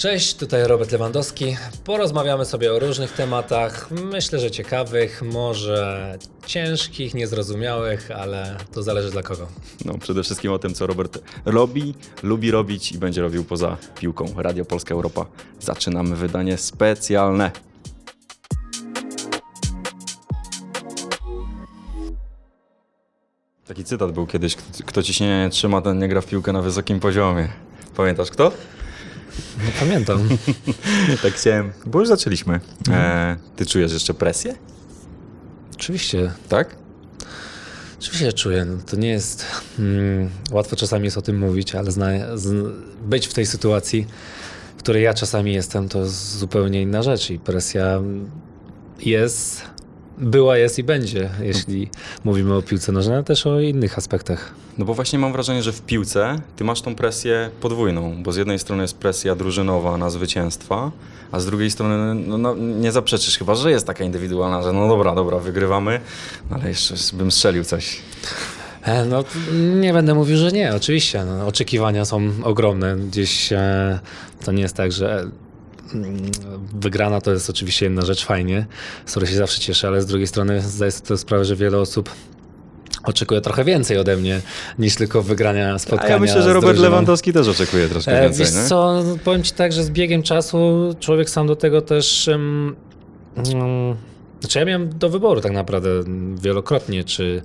Cześć, tutaj Robert Lewandowski. Porozmawiamy sobie o różnych tematach. Myślę, że ciekawych, może ciężkich, niezrozumiałych, ale to zależy dla kogo. No, przede wszystkim o tym, co Robert robi, lubi robić i będzie robił poza piłką. Radio Polska Europa. Zaczynamy wydanie specjalne. Taki cytat był kiedyś, kto, ciśnienie nie trzyma, ten nie gra w piłkę na wysokim poziomie. Pamiętasz kto? No pamiętam. tak chciałem, bo już zaczęliśmy. E, ty czujesz jeszcze presję? Oczywiście, Tak? oczywiście czuję. No, to nie jest mm, łatwo czasami jest o tym mówić, ale zna, z, być w tej sytuacji, w której ja czasami jestem, to jest zupełnie inna rzecz i presja jest, była, jest i będzie, jeśli mówimy o piłce nożnej, ale też o innych aspektach. No bo właśnie mam wrażenie, że w piłce ty masz tą presję podwójną, bo z jednej strony jest presja drużynowa na zwycięstwa, a z drugiej strony no, no, nie zaprzeczysz chyba, że jest taka indywidualna, że no dobra, dobra, wygrywamy, no ale jeszcze bym strzelił coś. E, No, nie będę mówił, że nie, oczywiście. No, oczekiwania są ogromne. Gdzieś e, to nie jest tak, że wygrana to jest oczywiście jedna rzecz, fajnie, z której się zawsze cieszę, ale z drugiej strony zdaję sobie sprawę, że wiele osób oczekuje trochę więcej ode mnie niż tylko wygrania A spotkania. ja myślę, że Robert. Lewandowski też oczekuje troszkę E, więcej, Wiesz nie? co, powiem ci tak, że z biegiem czasu człowiek sam do tego też... Um, um, znaczy ja miałem do wyboru tak naprawdę wielokrotnie, czy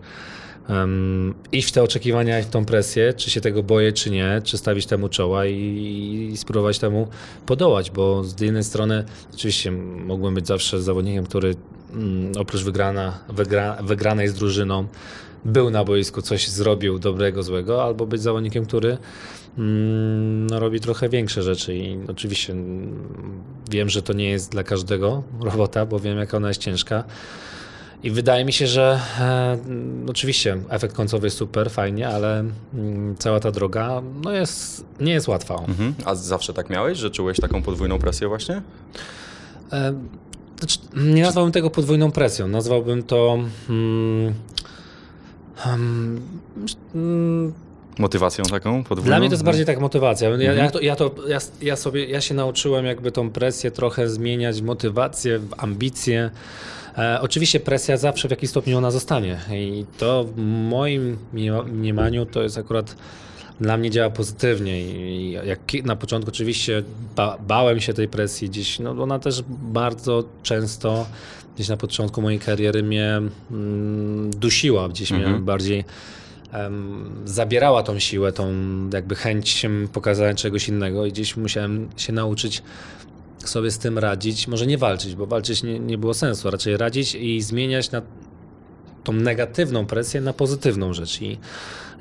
um, iść w te oczekiwania i w tą presję, czy się tego boję, czy nie, czy stawić temu czoła i, i spróbować temu podołać, bo z jednej strony oczywiście mógłbym być zawsze zawodnikiem, który mm, oprócz wygrana, wygra, wygranej z drużyną był na boisku, coś zrobił dobrego, złego, albo być zawodnikiem, który mm, no, robi trochę większe rzeczy i oczywiście mm, wiem, że to nie jest dla każdego robota, bo wiem, jaka ona jest ciężka. I wydaje mi się, że e, oczywiście efekt końcowy jest super, fajnie, ale mm, cała ta droga no jest, nie jest łatwa. Mhm. A zawsze tak miałeś, że czułeś taką podwójną presję właśnie? E, znaczy, nie nazwałbym tego podwójną presją, nazwałbym to. Mm, mm, Motywacją taką podwójną? Dla mnie to jest bardziej tak motywacja. Ja, Mhm. ja, to, ja, to, ja, ja sobie ja się nauczyłem jakby tą presję trochę zmieniać, motywację, ambicje. E, oczywiście presja zawsze w jakimś stopniu ona zostanie i to w moim mnie- mniemaniu to jest akurat dla mnie działa pozytywnie i jak na początku oczywiście ba, bałem się tej presji gdzieś, no ona też bardzo często gdzieś na początku mojej kariery mnie mm, dusiła, gdzieś mnie Mhm. bardziej em, zabierała tą siłę, tą jakby chęć pokazania czegoś innego i gdzieś musiałem się nauczyć sobie z tym radzić, może nie walczyć, bo walczyć nie, nie było sensu, raczej radzić i zmieniać na tą negatywną presję na pozytywną rzecz. I,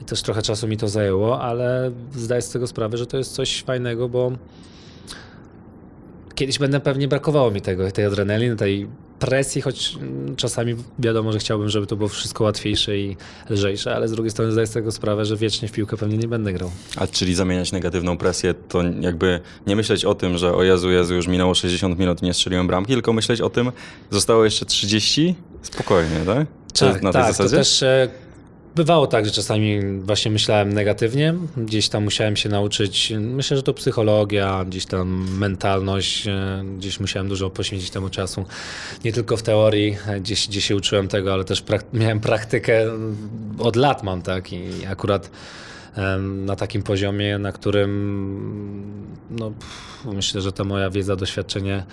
i też trochę czasu mi to zajęło, ale zdaję z tego sprawę, że to jest coś fajnego, bo kiedyś będę pewnie brakowało mi tego, tej adrenaliny, tej presji, choć czasami wiadomo, że chciałbym, żeby to było wszystko łatwiejsze i lżejsze, ale z drugiej strony zdaję z tego sprawę, że wiecznie w piłkę pewnie nie będę grał. A czyli zamieniać negatywną presję, to jakby nie myśleć o tym, że o Jezu, Jezu, już minęło 60 minut i nie strzeliłem bramki, tylko myśleć o tym, zostało jeszcze 30, spokojnie, tak? Czy Tak, na tej tak, zasadzie? to też e, bywało tak, że czasami właśnie myślałem negatywnie, gdzieś tam musiałem się nauczyć, myślę, że to psychologia, gdzieś tam mentalność, e, gdzieś musiałem dużo poświęcić temu czasu, nie tylko w teorii, gdzieś, gdzieś się uczyłem tego, ale też prak- miałem praktykę, mm, od lat mam tak? I akurat na takim poziomie, na którym no, myślę, że ta moja wiedza, doświadczenie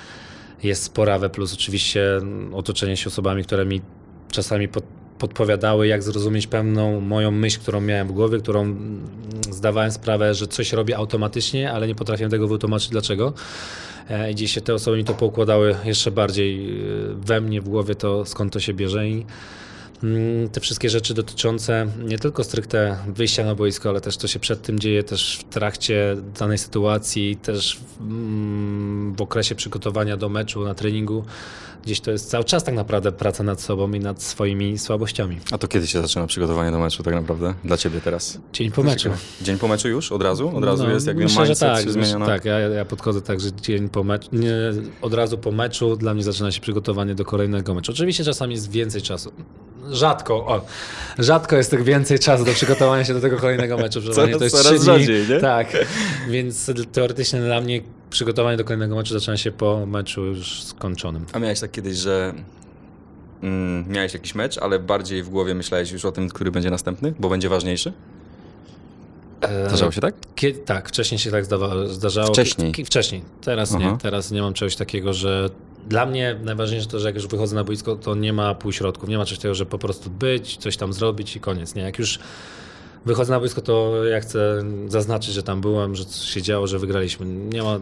jest sporawe, plus oczywiście otoczenie się osobami, które mi czasami pod, podpowiadały, jak zrozumieć pewną moją myśl, którą miałem w głowie, którą zdawałem sprawę, że coś robię automatycznie, ale nie potrafiłem tego wytłumaczyć dlaczego. E, I gdzieś się te osoby mi to poukładały jeszcze bardziej e, we mnie, w głowie, to skąd to się bierze i te wszystkie rzeczy dotyczące nie tylko stricte wyjścia na boisko, ale też co się przed tym dzieje, też w trakcie danej sytuacji, też w, mm, w okresie przygotowania do meczu, na treningu. Gdzieś to jest cały czas tak naprawdę praca nad sobą i nad swoimi słabościami. A to kiedy się zaczyna przygotowanie do meczu tak naprawdę? Dla ciebie teraz? Dzień po meczu. Dzień po meczu już? Od razu? Od razu No, jest jakby myślę, że mindset tak, się zmienia na... Tak, ja, ja podchodzę tak, że dzień po meczu, nie, od razu po meczu dla mnie zaczyna się przygotowanie do kolejnego meczu. Oczywiście czasami jest więcej czasu. Rzadko, o, rzadko jest tak więcej czasu do przygotowania się do tego kolejnego meczu. Coraz- to jest coraz dni. rzadziej, nie? Tak, więc teoretycznie dla mnie przygotowanie do kolejnego meczu zaczyna się po meczu już skończonym. A miałeś tak kiedyś, że mm, miałeś jakiś mecz, ale bardziej w głowie myślałeś już o tym, który będzie następny, bo będzie ważniejszy? E, Zdarzało się tak? Kie- tak, wcześniej się tak zdawa- zdarzało. Wcześniej? Ki- Wcześniej. Teraz Aha. nie. Teraz nie mam czegoś takiego, że dla mnie najważniejsze to, że jak już wychodzę na boisko, to nie ma półśrodków. Nie ma czegoś takiego, że po prostu być, coś tam zrobić i koniec. Nie, jak już wychodzę na boisko, to ja chcę zaznaczyć, że tam byłem, że coś się działo, że wygraliśmy. Nie ma,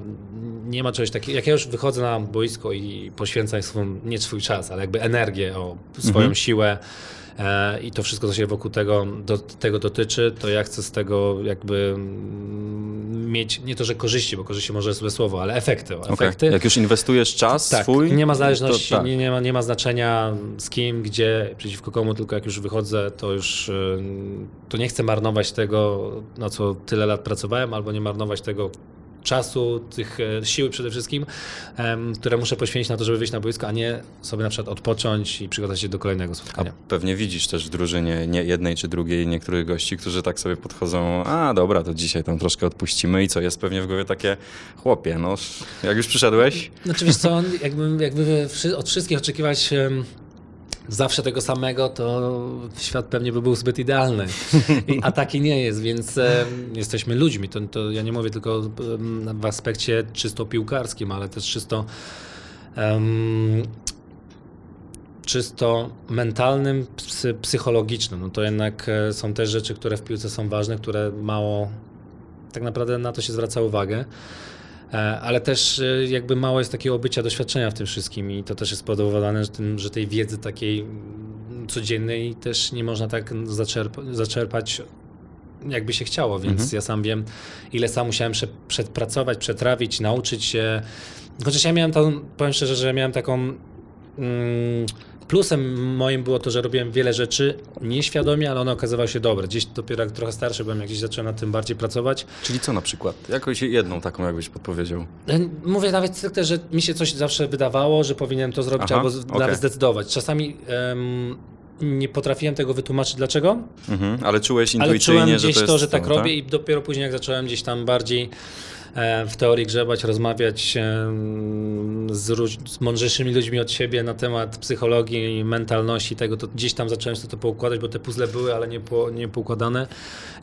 nie ma czegoś takiego. Jak ja już wychodzę na boisko i poświęcam swą, nie swój czas, ale jakby energię, o swoją Mhm. siłę, i to wszystko, co się wokół tego, do, tego dotyczy, to ja chcę z tego jakby mm, mieć nie to, że korzyści, bo korzyści może złe słowo, ale efekty. O, Okej. efekty. Jak już inwestujesz czas Tak, swój, nie ma zależności, tak. nie, nie, ma, nie ma znaczenia z kim, gdzie, przeciwko komu, tylko jak już wychodzę, to już y, to nie chcę marnować tego, na co tyle lat pracowałem, albo nie marnować tego czasu, tych e, siły przede wszystkim, które muszę poświęcić na to, żeby wyjść na boisko, a nie sobie na przykład odpocząć i przygotować się do kolejnego A spotkania. pewnie widzisz też w drużynie nie jednej czy drugiej niektórych gości, którzy tak sobie podchodzą, a dobra, to dzisiaj tam troszkę odpuścimy i co, jest pewnie w głowie takie, chłopie, no jak już przyszedłeś, Znaczy wiesz co, jakby, jakby od wszystkich oczekiwać zawsze tego samego, to świat pewnie by był zbyt idealny. A taki nie jest, więc em, jesteśmy ludźmi. To, to ja nie mówię tylko w aspekcie czysto piłkarskim, ale też czysto em, czysto mentalnym, psy, psychologicznym. No to jednak e, są też rzeczy, które w piłce są ważne, które mało tak naprawdę na to się zwraca uwagę. E, Ale też e, jakby mało jest takiego bycia doświadczenia w tym wszystkim i to też jest spowodowane że, tym, że tej wiedzy takiej mm, codziennej też nie można tak zaczerp- zaczerpać jakby się chciało, więc Mhm. ja sam wiem ile sam musiałem prze, przepracować, przetrawić, nauczyć się. Chociaż ja miałem tą, powiem szczerze, że miałem taką mm, plusem moim było to, że robiłem wiele rzeczy nieświadomie, ale one okazywały się dobre. Gdzieś dopiero jak trochę starszy byłem, jak gdzieś zacząłem nad tym bardziej pracować, czyli co na przykład? Jakąś jedną taką jakbyś podpowiedział. E, Mówię nawet stricte, że mi się coś zawsze wydawało, że powinienem to zrobić Aha, albo okej. nawet zdecydować. Czasami em, nie potrafiłem tego wytłumaczyć dlaczego, Mhm, ale czułeś ale intuicyjnie, czułem że gdzieś to to, jest że tak to, robię i dopiero później jak zacząłem gdzieś tam bardziej w teorii grzebać, rozmawiać em, z, z mądrzejszymi ludźmi od siebie na temat psychologii, mentalności tego, to gdzieś tam zacząłem sobie to poukładać, bo te puzzle były, ale nie, po, nie poukładane.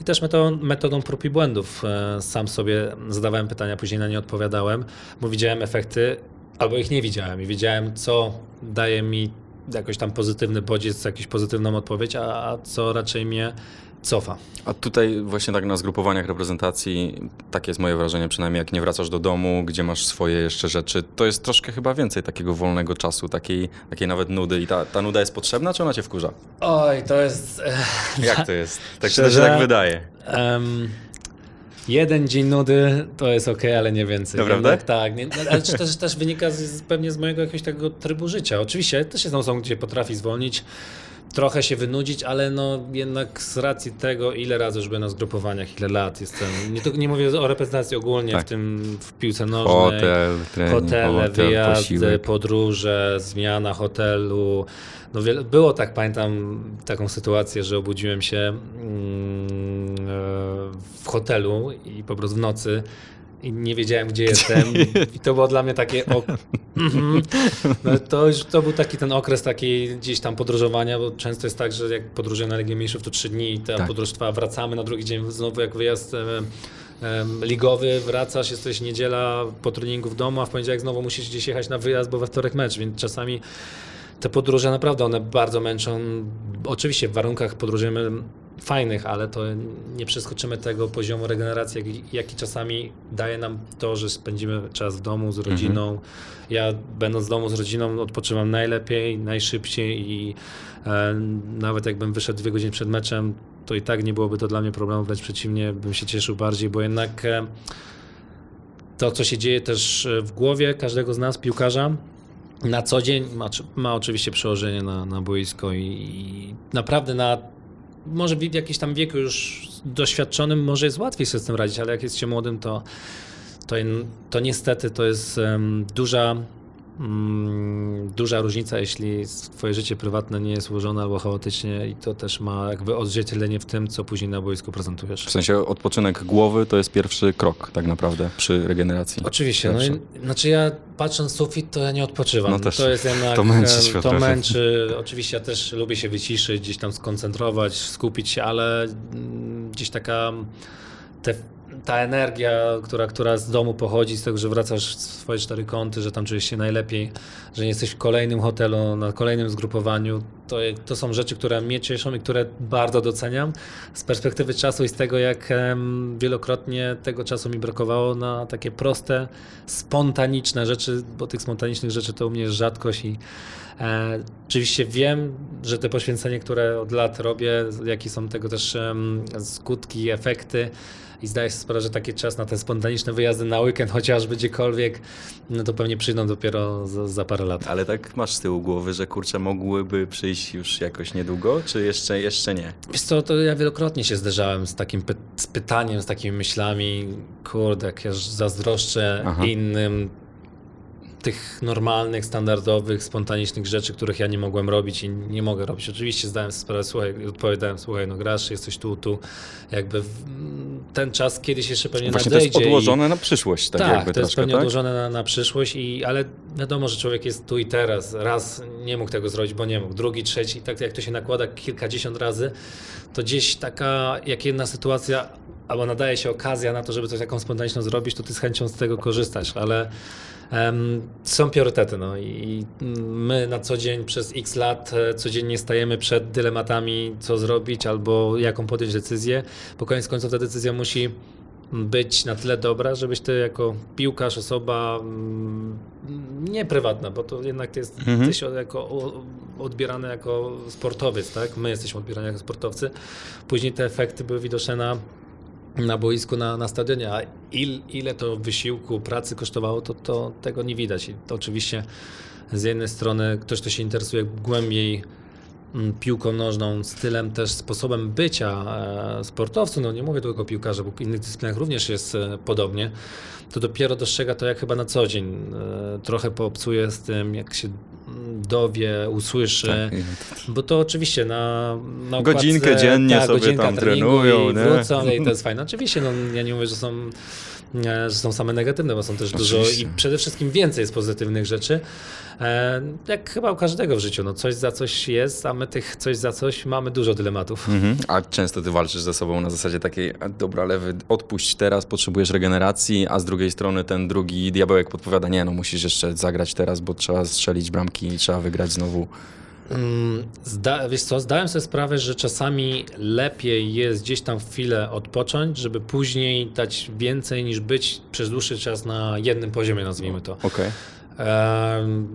I też metodą, metodą prób i błędów e, sam sobie zadawałem pytania, później na nie odpowiadałem, bo widziałem efekty, albo ich nie widziałem i wiedziałem, co daje mi jakoś tam pozytywny bodziec, jakąś pozytywną odpowiedź, a, a co raczej mnie cofa. A tutaj właśnie tak na zgrupowaniach reprezentacji, takie jest moje wrażenie, przynajmniej jak nie wracasz do domu, gdzie masz swoje jeszcze rzeczy, to jest troszkę chyba więcej takiego wolnego czasu, takiej, takiej nawet nudy. I ta, ta nuda jest potrzebna, czy ona cię wkurza? Oj, to jest... Jak to jest? Tak się Szczerze? tak wydaje. em, jeden dzień nudy to jest ok, ale nie więcej. Naprawdę? Jednak tak, nie, ale też, też, też wynika z, pewnie z mojego jakiegoś takiego trybu życia. Oczywiście też jest są, gdzie potrafi zwolnić, trochę się wynudzić, ale no jednak z racji tego, ile razy już byłem na zgrupowaniach, ile lat jestem, nie, to, nie mówię o reprezentacji ogólnie, Tak. w tym w piłce nożnej. Hotel, trening, Hotele, hotel, wyjazdy, posiłek. podróże, zmiana hotelu. No wiele, było tak, pamiętam taką sytuację, że obudziłem się mm, e, w hotelu i po prostu w nocy i nie wiedziałem, gdzie jestem. I to było dla mnie takie. O, Mhm. no, to, już, to był taki ten okres takiej gdzieś tam podróżowania, bo często jest tak, że jak podróżuję na Ligę Mistrzów, to trzy dni i ta Tak. podróż trwa, wracamy na drugi dzień znowu jak wyjazd ligowy, wracasz, jesteś niedziela po treningu w domu, a w poniedziałek znowu musisz gdzieś jechać na wyjazd, bo we wtorek mecz, więc czasami te podróże naprawdę one bardzo męczą. Oczywiście w warunkach podróżujemy fajnych, ale to nie przeskoczymy tego poziomu regeneracji, jaki, jaki czasami daje nam to, że spędzimy czas w domu z rodziną. Ja będąc w domu z rodziną odpoczywam najlepiej, najszybciej i e, nawet jakbym wyszedł dwie godziny przed meczem, to i tak nie byłoby to dla mnie problemu, wręcz przeciwnie, bym się cieszył bardziej, bo jednak e, to, co się dzieje też e, w głowie każdego z nas, piłkarza, na co dzień ma, ma oczywiście przełożenie na, na boisko i, i naprawdę na może w jakimś tam wieku już doświadczonym może jest łatwiej sobie z tym radzić, ale jak jest się młodym, to, to, to niestety to jest em, duża duża różnica, jeśli twoje życie prywatne nie jest ułożone albo chaotycznie i to też ma jakby odzwierciedlenie w tym, co później na boisku prezentujesz. W sensie odpoczynek głowy to jest pierwszy krok tak naprawdę przy regeneracji. Oczywiście, no i, znaczy ja patrząc sufit, to ja nie odpoczywam. No też to jest jednak, to męczy się To trochę. męczy. Oczywiście ja też lubię się wyciszyć, gdzieś tam skoncentrować, skupić się, ale mm, gdzieś taka te, ta energia, która, która z domu pochodzi, z tego, że wracasz w swoje cztery kąty, że tam czujesz się najlepiej, że nie jesteś w kolejnym hotelu, na kolejnym zgrupowaniu, to, to są rzeczy, które mnie cieszą i które bardzo doceniam z perspektywy czasu i z tego, jak wielokrotnie tego czasu mi brakowało na takie proste, spontaniczne rzeczy, bo tych spontanicznych rzeczy to u mnie jest rzadkość i e, oczywiście wiem, że te poświęcenie, które od lat robię, jakie są tego też em, skutki, efekty i zdaję sobie sprawę, że taki czas na te spontaniczne wyjazdy na weekend, chociażby gdziekolwiek, no to pewnie przyjdą dopiero za, za parę lat. Ale tak masz z tyłu głowy, że kurczę mogłyby przyjść już jakoś niedługo, czy jeszcze, jeszcze nie? Wiesz co, to ja wielokrotnie się zderzałem z takim py z pytaniem, z takimi myślami, kurde, jak ja zazdroszczę Aha. innym tych normalnych, standardowych, spontanicznych rzeczy, których ja nie mogłem robić i nie mogę robić. Oczywiście zdałem sobie sprawę, słuchaj, odpowiadałem, słuchaj, no grasz, jesteś tu, tu, jakby ten czas kiedyś jeszcze pewnie Właśnie to jest nadejdzie. i- odłożone na przyszłość, tak, tak, to jest troszkę, pewnie tak? odłożone na, na przyszłość, i, ale wiadomo, że człowiek jest tu i teraz. Raz nie mógł tego zrobić, bo nie mógł. Drugi, trzeci, i tak jak to się nakłada kilkadziesiąt razy, to gdzieś taka, jak jedna sytuacja, albo nadaje się okazja na to, żeby coś taką spontaniczną zrobić, to ty z chęcią z tego korzystasz, ale są priorytety. No, i my na co dzień przez x lat e, codziennie stajemy przed dylematami, co zrobić, albo jaką podjąć decyzję, bo koniec końców ta decyzja musi być na tyle dobra, żebyś ty jako piłkarz, osoba mm, nie prywatna, bo to jednak jest, Mhm. jesteś jako, odbierany jako sportowiec, tak? My jesteśmy odbierani jako sportowcy. Później te efekty były widoczne na, na boisku, na, na stadionie, a il, ile to wysiłku, pracy kosztowało, to, to tego nie widać. I to oczywiście z jednej strony ktoś, kto się interesuje głębiej mm, piłką nożną, stylem też sposobem bycia e, sportowców, no nie mówię tylko o piłkarze, bo w innych dyscyplinach również jest e, podobnie, to dopiero dostrzega to jak chyba na co dzień. E, trochę poobcuje z tym, jak się dowie, usłyszy, Tak. bo to oczywiście na, na Godzinkę dziennie sobie godzinka tam trenują, i nie? wrócą i to jest fajne. Oczywiście, no, ja nie mówię, że są, są same negatywne, bo są też dużo Oczywiście. i przede wszystkim więcej jest pozytywnych rzeczy. E, jak chyba u każdego w życiu, no coś za coś jest, a my tych coś za coś mamy dużo dylematów. Mhm. A często ty walczysz ze sobą na zasadzie takiej, dobra, lewy, odpuść teraz, potrzebujesz regeneracji, a z drugiej strony ten drugi diabełek podpowiada, nie no, musisz jeszcze zagrać teraz, bo trzeba strzelić bramki i trzeba wygrać znowu. Mm, Zda, wiesz co, zdałem sobie sprawę, że czasami lepiej jest gdzieś tam chwilę odpocząć, żeby później dać więcej niż być przez dłuższy czas na jednym poziomie, nazwijmy to. Em,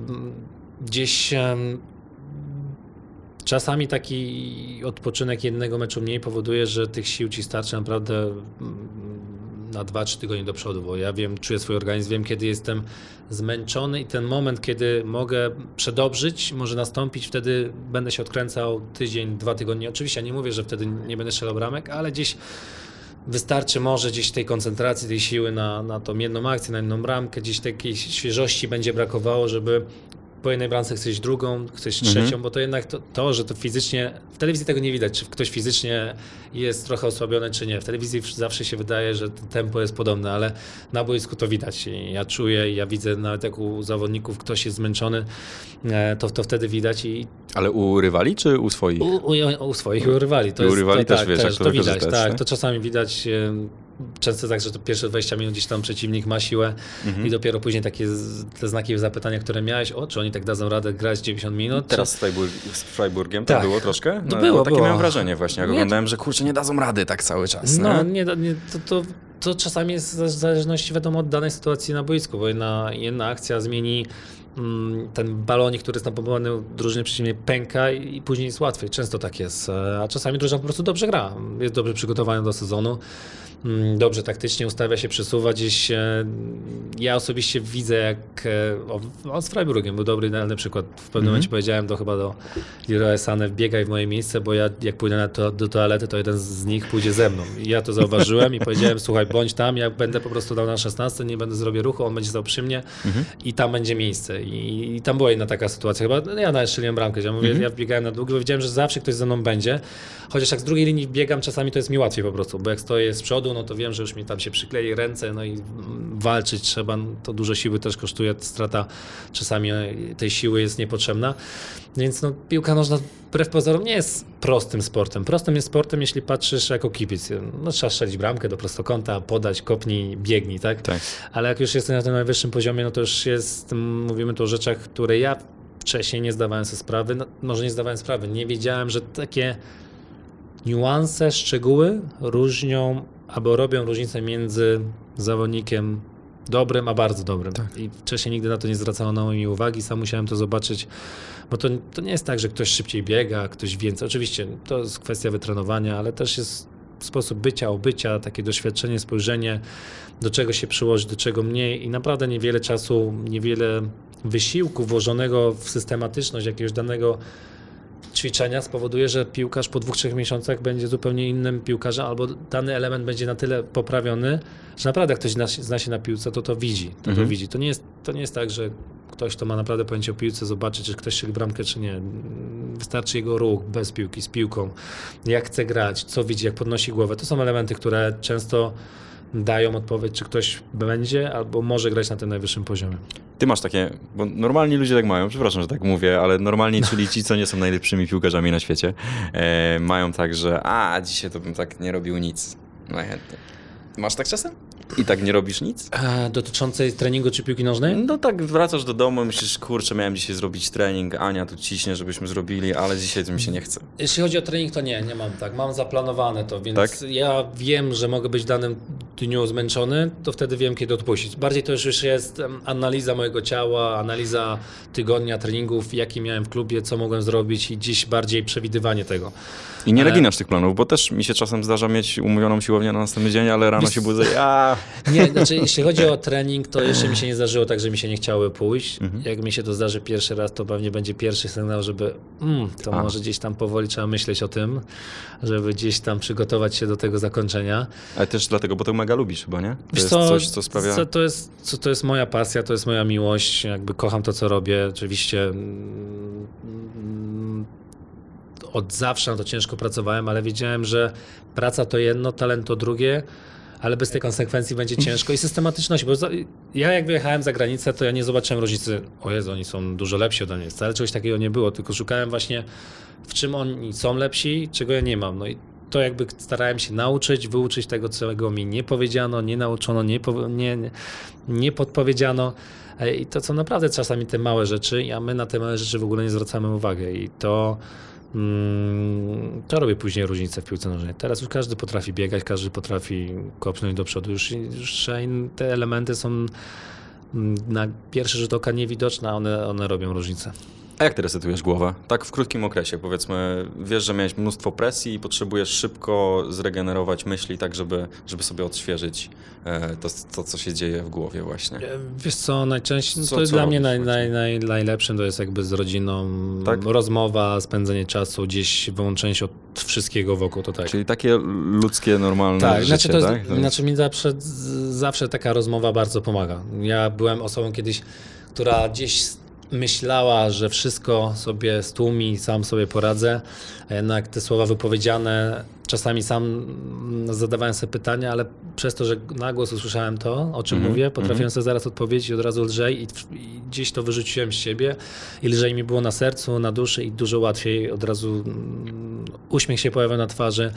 Gdzieś czasami taki odpoczynek jednego meczu mniej powoduje, że tych sił ci starczy naprawdę mm, na 2-3 tygodnie do przodu, bo ja wiem, czuję swój organizm, wiem kiedy jestem zmęczony i ten moment, kiedy mogę przedobrzyć, może nastąpić, wtedy będę się odkręcał tydzień, dwa tygodnie. Oczywiście ja nie mówię, że wtedy nie będę strzelał bramek, ale gdzieś Wystarczy może gdzieś tej koncentracji, tej siły na, na tą jedną akcję, na jedną bramkę, gdzieś takiej świeżości będzie brakowało, żeby po jednej bramce chcesz drugą, chcesz Mhm. trzecią, bo to jednak to, to, że to fizycznie, w telewizji tego nie widać, czy ktoś fizycznie jest trochę osłabiony, czy nie. W telewizji zawsze się wydaje, że tempo jest podobne, ale na boisku to widać. I ja czuję, i ja widzę nawet jak u zawodników ktoś jest zmęczony, e, to, to wtedy widać i Ale u rywali czy u swoich? u, u, u swoich u rywali. To u jest, rywali to, też wiesz, jak to to widać, tak. To czasami widać często tak, że to pierwsze 20 minut gdzieś tam przeciwnik ma siłę Mhm. i dopiero później takie te znaki zapytania, które miałeś, o, czy oni tak dadzą radę grać 90 minut? Teraz z, Freiburg, z Freiburgiem to Tak. było troszkę? No było, takie było. miałem wrażenie właśnie, jak Nie. oglądałem, że kurczę, nie dadzą rady tak cały czas. No, nie? nie, to, to, to czasami jest w zależności wiadomo od danej sytuacji na boisku, bo jedna, jedna akcja zmieni mm, ten balonik, który jest napompowany u drużyny przeciwnej pęka i, i później jest łatwiej. Często tak jest. E, A czasami drużyna po prostu dobrze gra. Jest dobrze przygotowana do sezonu. Mm, dobrze taktycznie ustawia się, przesuwa gdzieś. e, Ja osobiście widzę, jak e, o, on z Freiburgiem był dobry, idealny przykład. W pewnym momencie powiedziałem to chyba do Leroy Sané, wbiegaj w moje miejsce, bo ja jak pójdę na to, do toalety, to jeden z nich pójdzie ze mną. I ja to zauważyłem i powiedziałem, słuchaj, bądź tam, ja będę po prostu dał na 16, nie będę zrobię ruchu, on będzie stał przy mnie i tam będzie miejsce. I, I tam była jedna taka sytuacja, chyba no ja nawet strzeliłem bramkę, ja mówię, ja wbiegałem na długi, bo wiedziałem, że zawsze ktoś ze mną będzie, chociaż jak z drugiej linii biegam, czasami to jest mi łatwiej po prostu, bo jak stoję z przodu, no to wiem, że już mi tam się przyklei ręce, no i walczyć trzeba, no to dużo siły też kosztuje, strata czasami e, tej siły jest niepotrzebna, więc no piłka nożna wbrew pozorom nie jest prostym sportem. Prostym jest sportem, jeśli patrzysz jako kibic. No, trzeba strzelić bramkę do prostokąta, podać, kopnij, biegnij, tak? Tak. Ale jak już jesteś na tym najwyższym poziomie, no to już jest, mówimy tu o rzeczach, które ja wcześniej nie zdawałem sobie sprawy, no, może nie zdawałem sprawy, nie wiedziałem, że takie niuanse, szczegóły różnią albo robią różnicę między zawodnikiem dobrym, a bardzo dobrym. I wcześniej nigdy na to nie zwracano mi uwagi, sam musiałem to zobaczyć, bo to, to nie jest tak, że ktoś szybciej biega, ktoś więcej. Oczywiście to jest kwestia wytrenowania, ale też jest sposób bycia, obycia, takie doświadczenie, spojrzenie, do czego się przyłożyć, do czego mniej i naprawdę niewiele czasu, niewiele wysiłku włożonego w systematyczność jakiegoś danego ćwiczenia spowoduje, że piłkarz po dwóch, trzech miesiącach będzie zupełnie innym piłkarzem, albo dany element będzie na tyle poprawiony, że naprawdę jak ktoś zna, się na piłce, to to widzi. To, to Mhm. widzi. To nie, jest, to nie jest tak, że ktoś, kto ma naprawdę pojęcie o piłce, zobaczy, czy ktoś strzeli bramkę, czy nie. Wystarczy jego ruch bez piłki, z piłką, jak chce grać, co widzi, jak podnosi głowę. To są elementy, które często dają odpowiedź, czy ktoś będzie albo może grać na tym najwyższym poziomie. Ty masz takie, bo normalni ludzie tak mają, przepraszam, że tak mówię, ale normalni, czyli ci, co nie są najlepszymi piłkarzami na świecie, e, mają tak, że a, dzisiaj to bym tak nie robił nic. Najchętniej. Masz tak czasem? I tak nie robisz nic? A, dotyczącej treningu czy piłki nożnej? No tak, wracasz do domu, myślisz, kurczę, miałem dzisiaj zrobić trening, Ania tu ciśnie, żebyśmy zrobili, ale dzisiaj to mi się nie chce. Jeśli chodzi o trening, to nie, nie mam tak. Mam zaplanowane to, więc Tak? ja wiem, że mogę być w danym dniu zmęczony, to wtedy wiem, kiedy odpuścić. Bardziej to już już jest analiza mojego ciała, analiza tygodnia treningów, jaki miałem w klubie, co mogłem zrobić i dziś bardziej przewidywanie tego. I nie Ale- naginasz tych planów, bo też mi się czasem zdarza mieć umówioną siłownię na następny dzień, ale rano się budzę, a Nie, znaczy jeśli chodzi o trening, to jeszcze mi się nie zdarzyło tak, że mi się nie chciały pójść. Mhm. Jak mi się to zdarzy pierwszy raz, to pewnie będzie pierwszy sygnał, żeby mm, to A. może gdzieś tam powoli trzeba myśleć o tym, żeby gdzieś tam przygotować się do tego zakończenia. Ale też dlatego, bo to mega lubisz chyba, nie? To Wiesz jest co, coś, co sprawia... co, to, jest, co, to jest moja pasja, to jest moja miłość, jakby kocham to, co robię. Oczywiście mm, od zawsze na to ciężko pracowałem, ale wiedziałem, że praca to jedno, talent to drugie, ale bez tej konsekwencji będzie ciężko i systematyczności, bo ja jak wyjechałem za granicę, to ja nie zobaczyłem różnicy, o Jezu, oni są dużo lepsi ode mnie, wcale czegoś takiego nie było, tylko szukałem właśnie w czym oni są lepsi, czego ja nie mam. No i to jakby starałem się nauczyć, wyuczyć tego, czego mi nie powiedziano, nie nauczono, nie, nie, nie- podpowiedziano. E, I to są naprawdę czasami te małe rzeczy, a my na te małe rzeczy w ogóle nie zwracamy uwagi. I to, to robi później różnicę w piłce nożnej. Teraz już każdy potrafi biegać, każdy potrafi kopnąć do przodu. Już, już te elementy są mm, na pierwszy rzut oka niewidoczne, a one, one robią różnicę. A jak ty resetujesz głowę? Tak w krótkim okresie, powiedzmy, wiesz, że miałeś mnóstwo presji i potrzebujesz szybko zregenerować myśli, tak żeby, żeby sobie odświeżyć e, to, to, co się dzieje w głowie właśnie. E, Wiesz co, najczęściej, no Co- to jest co dla mnie naj, naj, naj, najlepszym to jest jakby z rodziną Tak? rozmowa, spędzenie czasu, gdzieś wyłączenie się od wszystkiego wokół, to tak. Czyli takie ludzkie, normalne Tak, życie, znaczy, to jest, tak? To jest- znaczy mi zawsze, zawsze taka rozmowa bardzo pomaga. Ja byłem osobą kiedyś, która gdzieś myślała, że wszystko sobie stłumi, sam sobie poradzę, jednak te słowa wypowiedziane, czasami sam mm, zadawałem sobie pytania, ale przez to, że na głos usłyszałem to, o czym Mhm, mówię, potrafiłem mhm. sobie zaraz odpowiedzieć od razu lżej i, i gdzieś to wyrzuciłem z siebie i lżej mi było na sercu, na duszy i dużo łatwiej od razu mm, uśmiech się pojawiał na twarzy.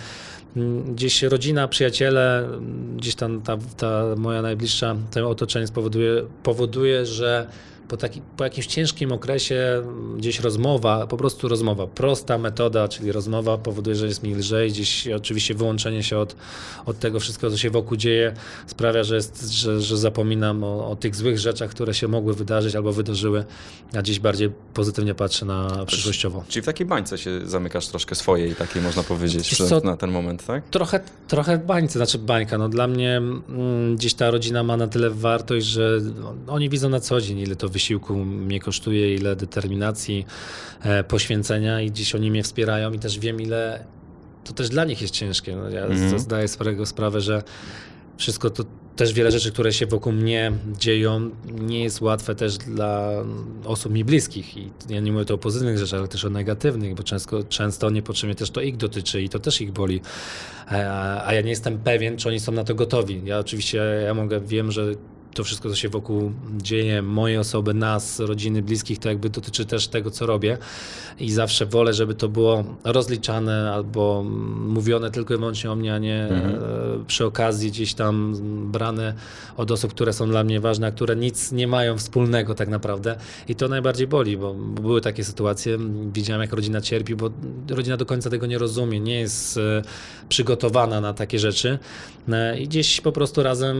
Mm, Gdzieś rodzina, przyjaciele, mm, gdzieś tam ta, ta moja najbliższa, to otoczenie spowoduje, powoduje, że po, taki, po jakimś ciężkim okresie gdzieś rozmowa, po prostu rozmowa, prosta metoda, czyli rozmowa powoduje, że jest mi lżej, gdzieś oczywiście wyłączenie się od, od tego wszystkiego, co się wokół dzieje, sprawia, że, jest, że, że zapominam o, o tych złych rzeczach, które się mogły wydarzyć albo wydarzyły, a dziś bardziej pozytywnie patrzę na przyszłościowo. Czyli w takiej bańce się zamykasz troszkę swojej, takiej można powiedzieć, co? na ten moment, tak? Trochę, trochę bańce, znaczy bańka. No dla mnie mm, gdzieś ta rodzina ma na tyle wartość, że oni widzą na co dzień, ile to wysiłku mnie kosztuje, ile determinacji, e, poświęcenia i gdzieś oni mnie wspierają i też wiem, ile to też dla nich jest ciężkie. No, ja Mhm. zdaję sobie sprawę, że wszystko to też wiele rzeczy, które się wokół mnie dzieją, nie jest łatwe też dla osób mi bliskich. I ja nie mówię tu o pozytywnych rzeczach, ale też o negatywnych, bo często, często niepotrzebnie też to ich dotyczy i to też ich boli. A, a ja nie jestem pewien, czy oni są na to gotowi. Ja oczywiście ja mogę, wiem, że to wszystko, co się wokół dzieje, moje osoby, nas, rodziny, bliskich, to jakby dotyczy też tego, co robię. I zawsze wolę, żeby to było rozliczane albo mówione tylko i wyłącznie o mnie, a nie Mhm. e, przy okazji gdzieś tam brane od osób, które są dla mnie ważne, a które nic nie mają wspólnego tak naprawdę. I to najbardziej boli, bo były takie sytuacje, widziałem jak rodzina cierpi, bo rodzina do końca tego nie rozumie, nie jest e, przygotowana na takie rzeczy. E, I gdzieś po prostu razem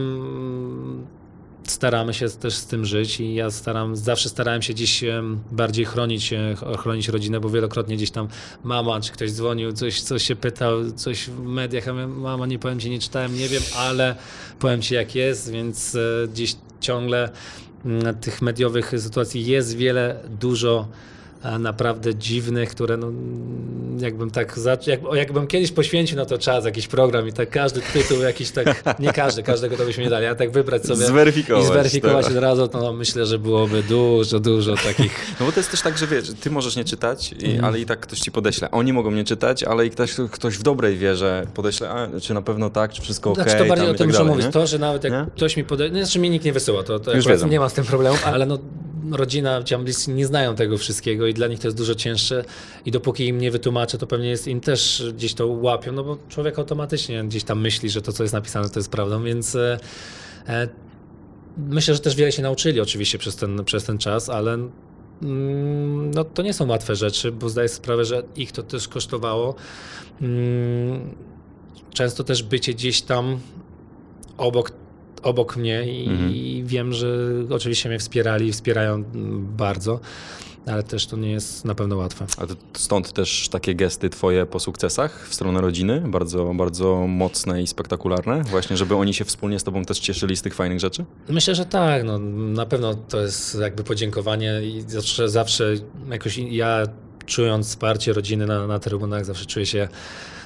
staramy się też z tym żyć i ja staram, zawsze starałem się gdzieś bardziej chronić, e, ch- chronić rodzinę, bo wielokrotnie gdzieś tam mama czy ktoś dzwonił, coś, coś się pytał, coś w mediach, a ja mama nie powiem ci, nie czytałem, nie wiem, ale powiem ci jak jest, więc e, gdzieś ciągle mm, tych mediowych sytuacji jest wiele, dużo naprawdę dziwnych, które no, mm, jakbym tak, zac- jak, jakbym kiedyś poświęcił na to czas, jakiś program i tak każdy tytuł jakiś tak, nie każdy, każdego to byśmy nie dali, ale tak wybrać sobie Zweryfikować, i zweryfikować tak. od razu, to no, myślę, że byłoby dużo, dużo takich No bo to jest też tak, że wiesz, ty możesz nie czytać, i, Mhm. ale i tak ktoś ci podeśle. Oni mogą nie czytać, ale i ktoś, ktoś w dobrej wierze podeśle, a, czy na pewno tak, czy wszystko okej. Znaczy to bardziej o tym tak muszę dalej, mówić. nie? To, że nawet jak Nie? ktoś mi podaje, no znaczy mi nikt nie wysyła, to, to Już nie ma z tym problemu, ale no rodzina, ci bliscy nie znają tego wszystkiego i dla nich to jest dużo cięższe i dopóki im nie wytłumaczę, to pewnie jest im też gdzieś to łapią, no bo człowiek automatycznie gdzieś tam myśli, że to, co jest napisane, to jest prawdą, więc e, e, myślę, że też wiele się nauczyli oczywiście przez ten, przez ten czas, ale mm, no, to nie są łatwe rzeczy, bo zdaję sobie sprawę, że ich to też kosztowało. Mm, Często też bycie gdzieś tam obok, obok mnie i, Mhm. i wiem, że oczywiście mnie wspierali, wspierają bardzo, ale też to nie jest na pewno łatwe. A stąd też takie gesty twoje po sukcesach w stronę rodziny, bardzo, bardzo mocne i spektakularne, właśnie żeby oni się wspólnie z tobą też cieszyli z tych fajnych rzeczy? Myślę, że tak. No, na pewno to jest jakby podziękowanie i zawsze, zawsze jakoś ja czując wsparcie rodziny na, na trybunach, zawsze czuję się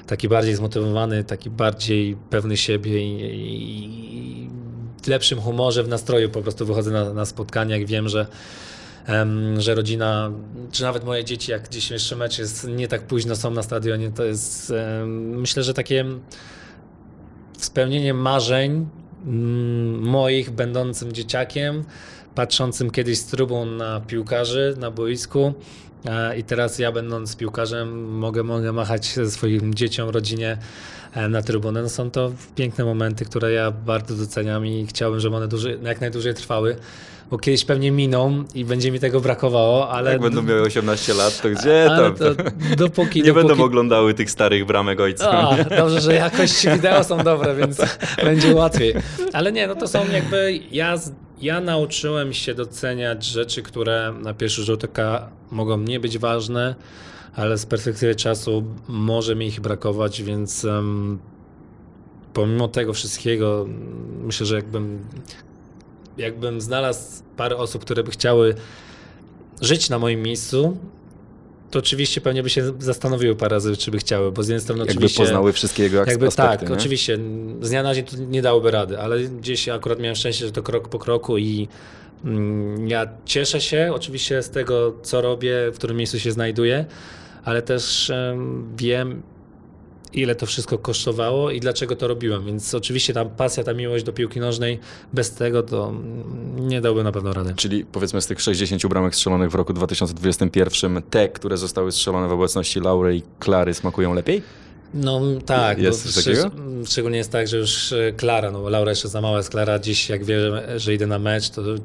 taki bardziej zmotywowany, taki bardziej pewny siebie i, i lepszym humorze, w nastroju po prostu wychodzę na, na spotkania, jak wiem, że że rodzina, czy nawet moje dzieci, jak gdzieś jeszcze mecz jest nie tak późno, są na stadionie, to jest myślę, że takie spełnienie marzeń mm, moich, będącym dzieciakiem, patrzącym kiedyś z trubą na piłkarzy na boisku. E, I teraz ja, będąc piłkarzem, mogę, mogę machać swoim dzieciom, rodzinie e, na trybunę. No są to piękne momenty, które ja bardzo doceniam i chciałbym, żeby one dłużej, jak najdłużej trwały, bo kiedyś pewnie miną i będzie mi tego brakowało, ale. Jak będą miały 18 lat, to gdzie tam? to dopóki, nie dopóki, będą oglądały tych starych bramek ojca. dobrze, że jakość wideo są dobre, więc będzie łatwiej. Ale nie, no to są jakby. Ja, ja nauczyłem się doceniać rzeczy, które na pierwszy rzut oka mogą nie być ważne, ale z perspektywy czasu może mi ich brakować, więc em, pomimo tego wszystkiego, myślę, że jakbym, jakbym znalazł parę osób, które by chciały żyć na moim miejscu, to oczywiście pewnie by się zastanowiły parę razy, czy by chciały, bo z jednej strony Jakby oczywiście... poznały wszystkie jego Jakby aspekty. tak, nie? oczywiście. Z dnia na dzień to nie dałoby rady, ale gdzieś akurat miałem szczęście, że to krok po kroku i mm, ja cieszę się oczywiście z tego, co robię, w którym miejscu się znajduję, ale też em, wiem, ile to wszystko kosztowało i dlaczego to robiłem. Więc oczywiście ta pasja, ta miłość do piłki nożnej, bez tego to nie dałby na pewno rady. Czyli powiedzmy z tych 60 bramek strzelonych w roku 2021, te, które zostały strzelone w obecności Laury i Klary smakują lepiej? No tak, Jest coś takiego? szczególnie jest tak, że już e, Klara, no bo Laura jeszcze za mała jest, Klara gdzieś jak wie, że, że idę na mecz, to mm,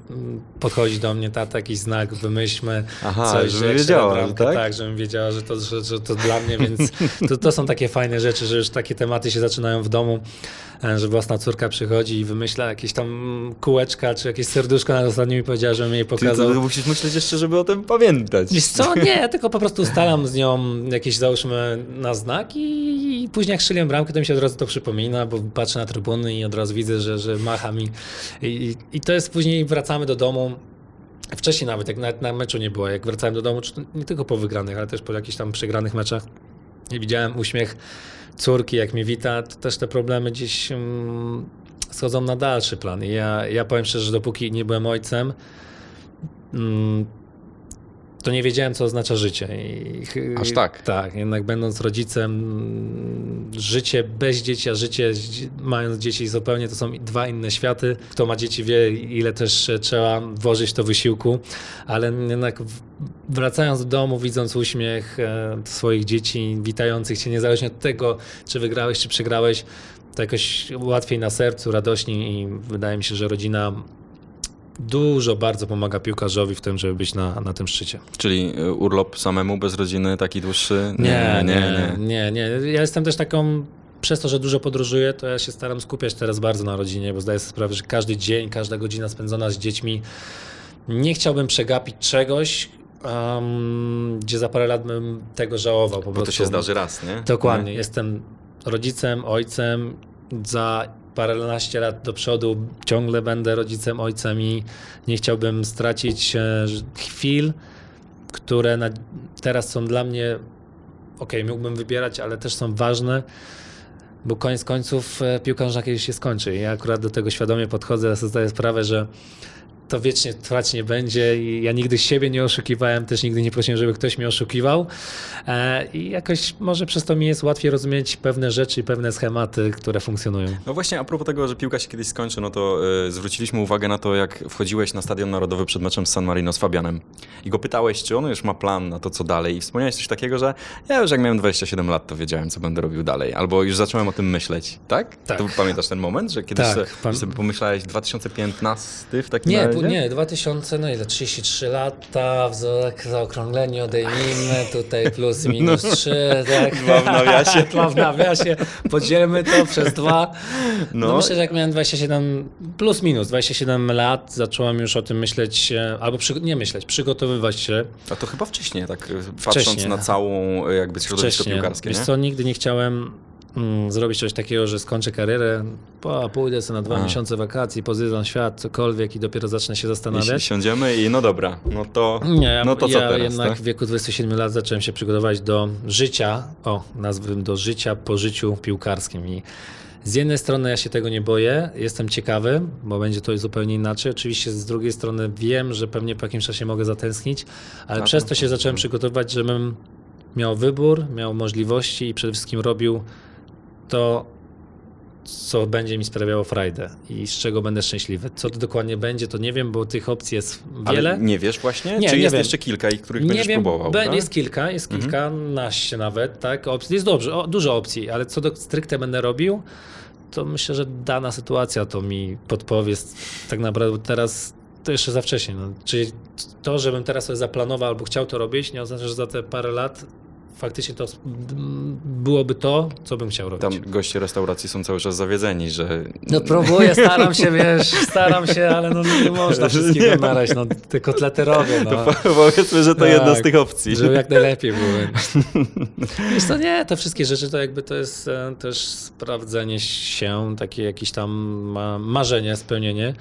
podchodzi do mnie, tata jakiś znak, wymyślmy Aha, coś, że wiedziała, bramkę, tak? tak? żebym wiedziała, że to, że, że to dla mnie, więc to, to są takie fajne rzeczy, że już takie tematy się zaczynają w domu, że własna córka przychodzi i wymyśla jakieś tam kółeczka, czy jakieś serduszko, na ostatnio mi powiedziała, żebym jej Ty, pokazał. to musisz myśleć jeszcze, żeby o tym pamiętać. Wiesz co, nie, ja tylko po prostu ustalam z nią jakieś załóżmy na znak i, i później jak strzeliłem bramkę, to mi się od razu to przypomina, bo patrzę na trybuny i od razu widzę, że, że macha mi I, i, i to jest później wracamy do domu. Wcześniej nawet, jak nawet na meczu nie było, jak wracałem do domu, nie tylko po wygranych, ale też po jakichś tam przegranych meczach i widziałem uśmiech córki, jak mnie wita, to też te problemy gdzieś mm, schodzą na dalszy plan. I ja, ja powiem szczerze, że dopóki nie byłem ojcem, mm, to nie wiedziałem, co oznacza życie. I, Aż tak? Tak, jednak będąc rodzicem, życie bez dzieci, a życie mając dzieci zupełnie to są dwa inne światy. Kto ma dzieci wie, ile też trzeba włożyć to wysiłku, ale jednak wracając do domu, widząc uśmiech e, swoich dzieci, witających cię, niezależnie od tego, czy wygrałeś, czy przegrałeś, to jakoś łatwiej na sercu, radośniej i wydaje mi się, że rodzina dużo bardzo pomaga piłkarzowi w tym, żeby być na, na tym szczycie. Czyli y, urlop samemu, bez rodziny, taki dłuższy? Nie, nie, nie, nie. Ja jestem też taką, przez to, że dużo podróżuję, to ja się staram skupiać teraz bardzo na rodzinie, bo zdaję sobie sprawę, że każdy dzień, każda godzina spędzona z dziećmi, nie chciałbym przegapić czegoś, um, gdzie za parę lat bym tego żałował. Po Bo to prostu. się zdarzy raz, nie? Dokładnie. Jestem rodzicem, ojcem. Za paręnaście lat do przodu ciągle będę rodzicem, ojcem i nie chciałbym stracić e, chwil, które na, teraz są dla mnie, okej, mógłbym wybierać, ale też są ważne, bo koniec końców e, piłka nożna kiedyś się skończy. Ja akurat do tego świadomie podchodzę, ja sobie zdaję sprawę, że to wiecznie trwać nie będzie i ja nigdy siebie nie oszukiwałem, też nigdy nie prosiłem, żeby ktoś mnie oszukiwał e, i jakoś może przez to mi jest łatwiej rozumieć pewne rzeczy i pewne schematy, które funkcjonują. No właśnie, a propos tego, że piłka się kiedyś skończy, no to y, zwróciliśmy uwagę na to, jak wchodziłeś na Stadion Narodowy przed meczem z San Marino z Fabianem i go pytałeś, czy on już ma plan na to, co dalej i wspomniałeś coś takiego, że ja już jak miałem 27 lat, to wiedziałem, co będę robił dalej, albo już zacząłem o tym myśleć, tak? Tak. To pamiętasz ten moment, że kiedyś Tak, se, pam- sobie pomyślałeś 2015 w takim Nie, razie? Nie, 2000, no ile, 33 lata, w za- zaokrągleniu odejmijmy, tutaj plus i minus 3, tak. Dwa w nawiasie. dwa w nawiasie, podzielmy to przez dwa. No. No. myślę, że jak miałem 27, plus minus 27 lat, zacząłem już o tym myśleć, e, albo przy, nie myśleć, przygotowywać się A to chyba wcześniej, tak patrząc Wcześniej. na całą y, jakby środowisko wcześniej. piłkarskie, Wiesz nie? co, nigdy nie chciałem mm, zrobić coś takiego, że skończę karierę, po, pójdę sobie na dwa A. miesiące wakacji, pozwiedzam świat, cokolwiek i dopiero zacznę się Jeśli zastanawiać. siądziemy i no dobra, no to, Nie, no to co ja teraz, jednak tak? w wieku 27 lat zacząłem się przygotować do życia, o, nazwę do życia po życiu piłkarskim i z jednej strony ja się tego nie boję, jestem ciekawy, bo będzie to zupełnie inaczej. Oczywiście z drugiej strony wiem, że pewnie po jakimś czasie mogę zatęsknić, ale przez to- się zacząłem przygotowywać, żebym miał wybór, miał możliwości i przede wszystkim robił to, co będzie mi sprawiało frajdę i z czego będę szczęśliwy. Co to dokładnie będzie, to nie wiem, bo tych opcji jest wiele. Ale nie wiesz właśnie? Nie, Czy nie jest wiem. jeszcze kilka, i których Nie będziesz wiem, próbował? be- tak? jest kilka, jest Mhm. kilkanaście nawet, tak, opcji. Jest dobrze, o, dużo opcji, ale co do stricte będę robił, to myślę, że dana sytuacja to mi podpowie. Tak naprawdę teraz to jeszcze za wcześnie. No. Czyli to, żebym teraz sobie zaplanował albo chciał to robić, nie oznacza, że za te parę lat faktycznie to byłoby to, co bym chciał robić. Tam goście restauracji są cały czas zawiedzeni, że No próbuję, staram się, wiesz, staram się, ale no nie można wszystkiego Nie. naraz, no te kotlety robię, no. to powiedzmy, że to Tak. jedna z tych opcji. Żeby jak najlepiej były. Wiesz to nie, te wszystkie rzeczy to jakby to jest e, też sprawdzenie się, takie jakieś tam ma, marzenie, spełnienie.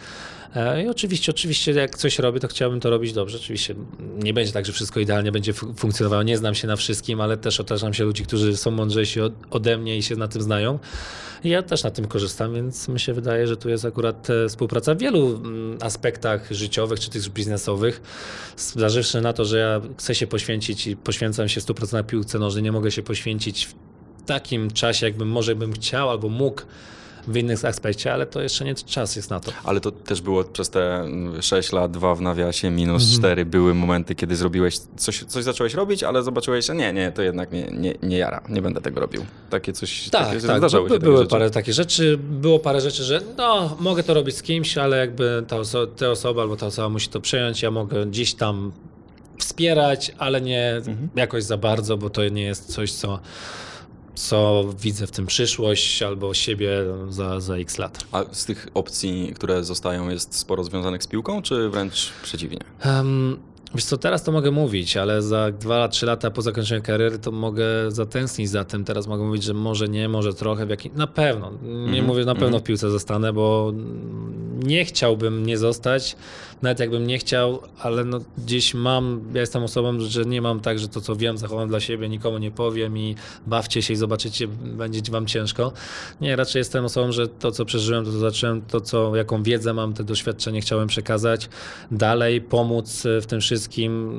E, I oczywiście, oczywiście jak coś robię, to chciałbym to robić dobrze. Oczywiście nie będzie tak, że wszystko idealnie będzie fu- funkcjonowało. Nie znam się na wszystkim, ale też otaczam się ludzi, którzy są mądrzejsi od, ode mnie i się na tym znają. I ja też na tym korzystam, więc mi się wydaje, że tu jest akurat e, współpraca w wielu mm, aspektach życiowych czy tych biznesowych. Zważywszy na to, że ja chcę się poświęcić i poświęcam się 100% na piłce nożnej, nie mogę się poświęcić w takim czasie, jakbym może bym chciał albo mógł w innych aspekcie, ale to jeszcze nie czas jest na to. Ale to też było przez te mm, 6 lat, 2 w nawiasie, minus Mhm. 4, były momenty, kiedy zrobiłeś, coś, coś zacząłeś robić, ale zobaczyłeś, że nie, nie, to jednak nie, nie, nie jara, nie będę tego robił. Takie coś, Tak, takie tak. zdarzały by, się takie były parę takich rzeczy, było parę rzeczy, że no, mogę to robić z kimś, ale jakby ta, oso- ta osoba albo ta osoba musi to przejąć, ja mogę gdzieś tam wspierać, ale nie Mhm. jakoś za bardzo, bo to nie jest coś, co, co widzę w tym przyszłość albo siebie za, za x lat. A z tych opcji, które zostają, jest sporo związanych z piłką, czy wręcz przeciwnie? Um, wiesz co, teraz to mogę mówić, ale za 2-3 lata po zakończeniu kariery to mogę zatęsknić za tym. Teraz mogę mówić, że może nie, może trochę w jakim... Na pewno. Nie Mhm, mówię, na pewno mhm. w piłce zostanę, bo mm, nie chciałbym nie zostać, nawet jakbym nie chciał, ale no gdzieś mam, ja jestem osobą, że nie mam tak, że to co wiem zachowam dla siebie, nikomu nie powiem i bawcie się i zobaczycie, będzie wam ciężko. Nie, raczej jestem osobą, że to co przeżyłem, to co zacząłem, to co, jaką wiedzę mam, te doświadczenie chciałem przekazać dalej, pomóc w tym wszystkim.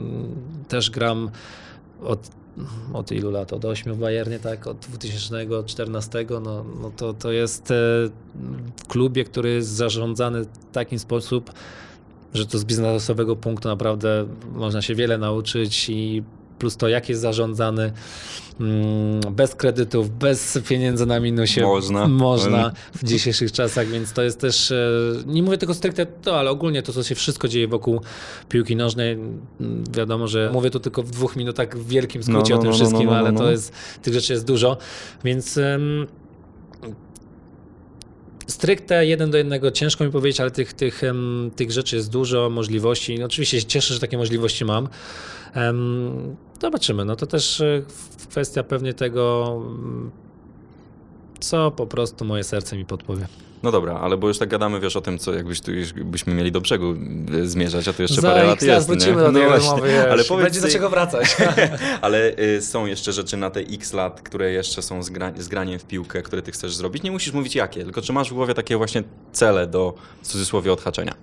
Też gram od od ilu lat? Od 8 w Bayernie, tak? Od 2014. No, no to, to jest e, klubie, który jest zarządzany w taki sposób, że to z biznesowego punktu naprawdę można się wiele nauczyć i plus to, jak jest zarządzany mm, bez kredytów, bez pieniędzy na minusie. Można. Można w dzisiejszych czasach, więc to jest też, e, nie mówię tego stricte to, ale ogólnie to, co się wszystko dzieje wokół piłki nożnej, mm, wiadomo, że mówię tu tylko w dwóch minutach w wielkim skrócie No, o tym no, no, wszystkim, no, no, ale no. to jest, tych rzeczy jest dużo, więc em, stricte jeden do jednego ciężko mi powiedzieć, ale tych, tych, tych rzeczy jest dużo, możliwości. No, oczywiście się cieszę, że takie możliwości mam. Zobaczymy. No to też e, kwestia pewnie tego, co po prostu moje serce mi podpowie. No dobra, ale bo już tak gadamy, wiesz, o tym, co jakbyś tu już byśmy mieli do brzegu y, zmierzać, a tu jeszcze Za parę lat jest, wrócimy nie? do tej No właśnie. rozmowy, wiesz, ale powiedz, będzie do czego wracać. ale y, są jeszcze rzeczy na te x lat, które jeszcze są z, gra, z graniem w piłkę, które ty chcesz zrobić. Nie musisz mówić jakie, tylko czy masz w głowie takie właśnie cele do, w cudzysłowie, odhaczenia.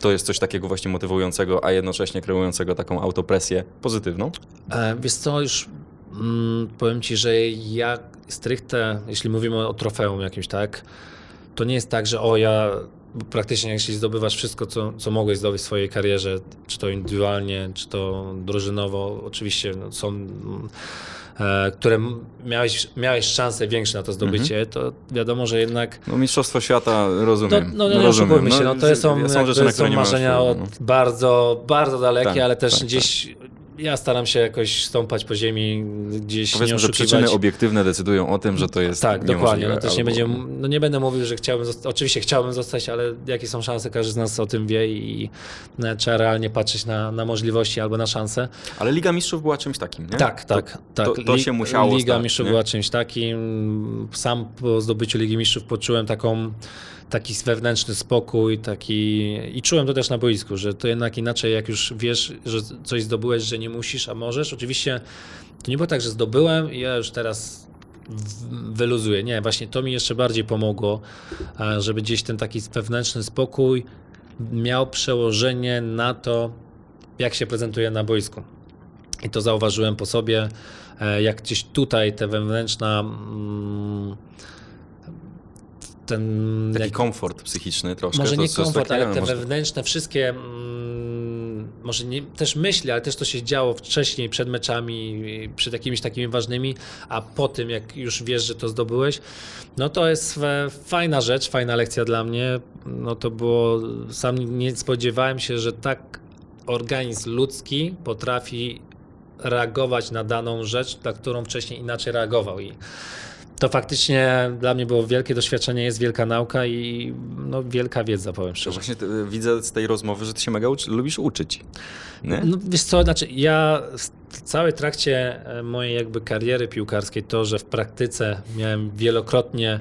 To jest coś takiego właśnie motywującego, a jednocześnie kreującego taką autopresję pozytywną. E, Wiesz co, już mm, powiem ci, że ja stricte, jeśli mówimy o trofeum jakimś, tak, to nie jest tak, że o ja praktycznie jeśli zdobywasz wszystko, co, co mogłeś zdobyć w swojej karierze, czy to indywidualnie, czy to drużynowo, oczywiście no, są, mm, e, które miałeś, miałeś szansę większe na to zdobycie, to wiadomo, że jednak No Mistrzostwo Świata, no, rozumiem. no, nie rozumiem. oszukujmy się, no, to są, są rzeczy, na są marzenia od no. bardzo, bardzo dalekie, Tak, ale też tak, gdzieś ja staram się jakoś stąpać po ziemi, gdzieś nie Powiedzmy, że oszukiwać. przyczyny obiektywne decydują o tym, że to jest Tak, dokładnie. No też nie, albo- będzie, no nie będę mówił, że chciałbym zostać. Oczywiście chciałbym zostać, ale jakie są szanse, każdy z nas o tym wie i e, trzeba realnie patrzeć na, na możliwości albo na szanse. Ale Liga Mistrzów była czymś takim, nie? Tak, tak, tak. to- to się musiało Liga stać, Mistrzów nie? była czymś takim. Sam po zdobyciu Ligi Mistrzów poczułem taką, taki wewnętrzny spokój taki i czułem to też na boisku, że to jednak inaczej, jak już wiesz, że coś zdobyłeś, że nie musisz, a możesz. Oczywiście to nie było tak, że zdobyłem i ja już teraz wyluzuję. Nie, właśnie to mi jeszcze bardziej pomogło, żeby gdzieś ten taki wewnętrzny spokój miał przełożenie na to, jak się prezentuje na boisku. I to zauważyłem po sobie, e, jak gdzieś tutaj te wewnętrzna. mm, Ten. Taki jak- komfort psychiczny troszkę. może nie komfort, takiego, ale te może- wewnętrzne wszystkie, mm, może nie, też myśli, ale też to się działo wcześniej, przed meczami, przed jakimiś takimi ważnymi, a po tym, jak już wiesz, że to zdobyłeś, no to jest fajna rzecz, fajna lekcja dla mnie. No to było, sam nie spodziewałem się, że tak organizm ludzki potrafi reagować na daną rzecz, na którą wcześniej inaczej reagował i to faktycznie dla mnie było wielkie doświadczenie, jest wielka nauka i no, wielka wiedza, powiem szczerze. właśnie ty, widzę z tej rozmowy, że ty się mega uczy, lubisz uczyć. Nie? No, wiesz co, znaczy ja w całej trakcie e, mojej jakby kariery piłkarskiej to, że w praktyce miałem wielokrotnie